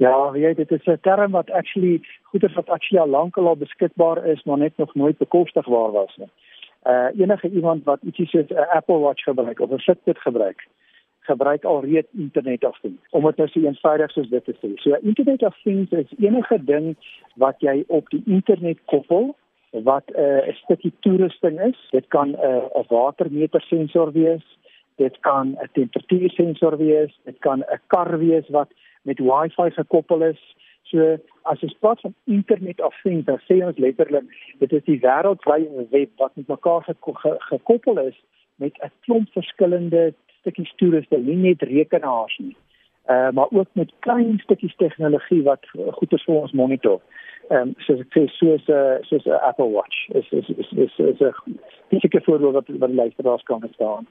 Ja, weet dit is 'n term wat actually goeder wat actually al lank al beskikbaar is, maar net nog nooit bekostigbaar was nie. Uh enige iemand wat ietsie soos 'n Apple Watch gebruik of 'n Fitbit gebruik, gebruik alreeds Internet of Things. Om dit nou so eenvoudig soos dit te sê. So Internet of Things is enige ding wat jy op die internet koppel wat 'n uh, stukkie toerusting is. Dit kan 'n uh, 'n watermeter sensor wees, dit kan 'n temperatuursensor wees, dit kan 'n kar wees wat met Wi-Fi gekoppel is. So as ons praat van Internet of Things, dan sê ons letterlik dit is die wêreldwye web wat met mekaar geko gekoppel is met 'n klomp verskillende stukkies toerusting, nie net rekenaars nie. Uh maar ook met klein stukkies tegnologie wat goeders vir ons monitor ehm um, soos ek sê soos 'n uh, soos 'n Apple Watch is is is is is 'n tipiese voorbeeld wat wat luisteraars kan verstaan.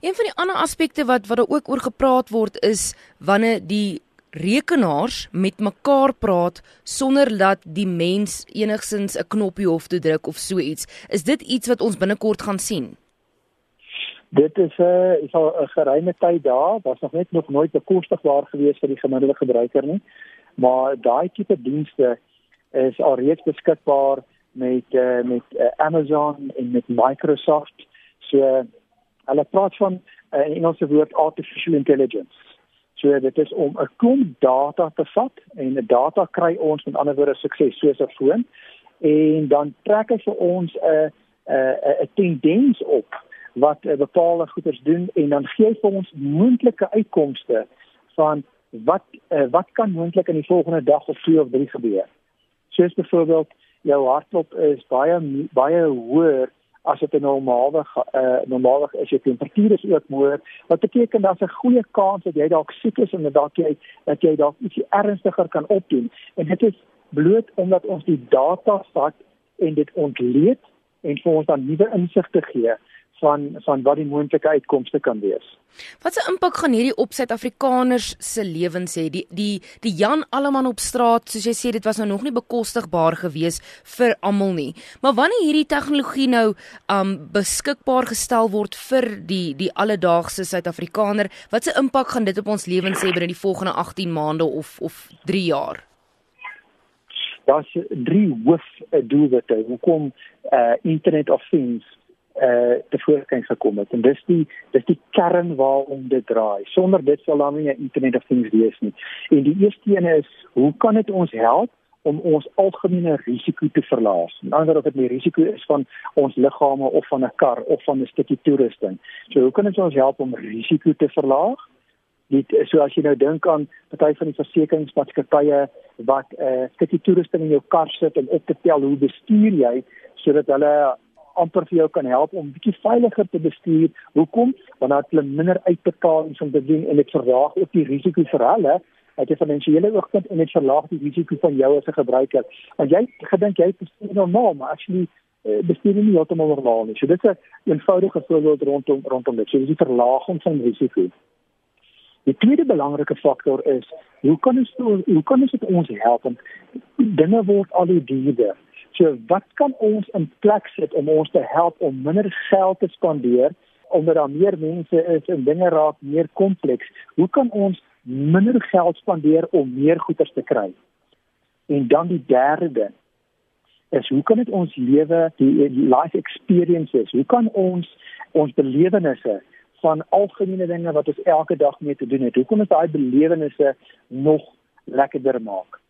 Een van die ander aspekte wat wat daar ook oor gepraat word is wanneer die rekenaars met mekaar praat sonder dat die mens enigsins 'n knoppie hoef te druk of so iets. Is dit iets wat ons binnekort gaan sien? Dit is 'n uh, is al 'n geruime tyd daar, was nog net nog nooit bekostigbaar geweest vir die gemiddelde gebruiker nie. Maar daai tipe dienste is alreeds beskikbaar met uh, met uh, Amazon en met Microsoft. So hulle praat van uh, in Engelse woord artificial intelligence. So dit is om 'n klomp data te vat en 'n data kry ons met ander woorde sukses soos 'n foon. En dan trek hy vir ons 'n 'n 'n tendens op wat uh, bepaalde goeders doen. En dan gee hy vir ons moontlike uitkomste van wat uh, wat kan moontlik in die volgende dag of twee of drie gebeur. Soos byvoorbeeld jou hartklop is baie baie hoër as dit 'n normale uh, normale is jou temperatuur is ook hoër wat beteken daar's 'n goeie kans dat jy dalk siek is en dalk jy dat jy dalk ietsie ernstiger kan opdoen. En dit is bloot omdat ons die data vat en dit ontleed en vir ons dan nuwe insigte gee van van wat die moontlike uitkomste kan wees. Wat 'n impak gaan hierdie op Suid-Afrikaners se lewens hê? Die die die Jan Alleman op straat, soos jy sê, dit was nou nog nie bekostigbaar gewees vir almal nie. Maar wanneer hierdie tegnologie nou um beskikbaar gestel word vir die die alledaagse Suid-Afrikaner, wat 'n impak gaan dit op ons lewens hê binne die volgende 18 maande of of 3 jaar? Daar's drie hoof doelwitte. Hoekom uh Internet of Things uh te voorskyn gekom het en dis die dis die kern waarom dit draai. Sonder dit sal daar nie internet of things wees nie. En die eerste een is hoe kan dit ons help om ons algemene risiko te verlaag? En ander of dit die risiko is van ons liggame of van 'n kar of van 'n stukkie toerusting. So hoe kan dit ons help om risiko te verlaag? Dit so as jy nou dink aan party van die versekeringsmaatskappye wat 'n uh, stukkie toerusting in jou kar sit en op te tel hoe bestuur jy sodat hulle amper vir jou kan help om bietjie veiliger te bestuur. Hoekom? Want daar het minder uitbetalings om te doen en dit verlaag ook die risiko vir hulle uit 'n finansiële oogpunt en dit verlaag die risiko van jou as 'n gebruiker. Want jy gedink jy bestuur normaal, maar actually uh, bestuur jy nie heeltemal normaal nie. So dit is 'n eenvoudige voorbeeld rondom rondom dit. So dis die verlaging van risiko. Die tweede belangrike faktor is hoe kan ons hoe kan ons dit ons help om dinge word al hoe duurder. So wat kan ons in plek sit om ons te help om minder geld te spandeer omdat daar meer mense is en dinge raak meer kompleks? Hoe kan ons minder geld spandeer om meer goeder te kry? En dan die derde is hoe kan dit ons lewe die, die life experiences? Hoe kan ons ons belewennisse van algemene dinge wat ons elke dag mee te doen het. Hoe kom ons daai belewennisse nog lekkerder maak?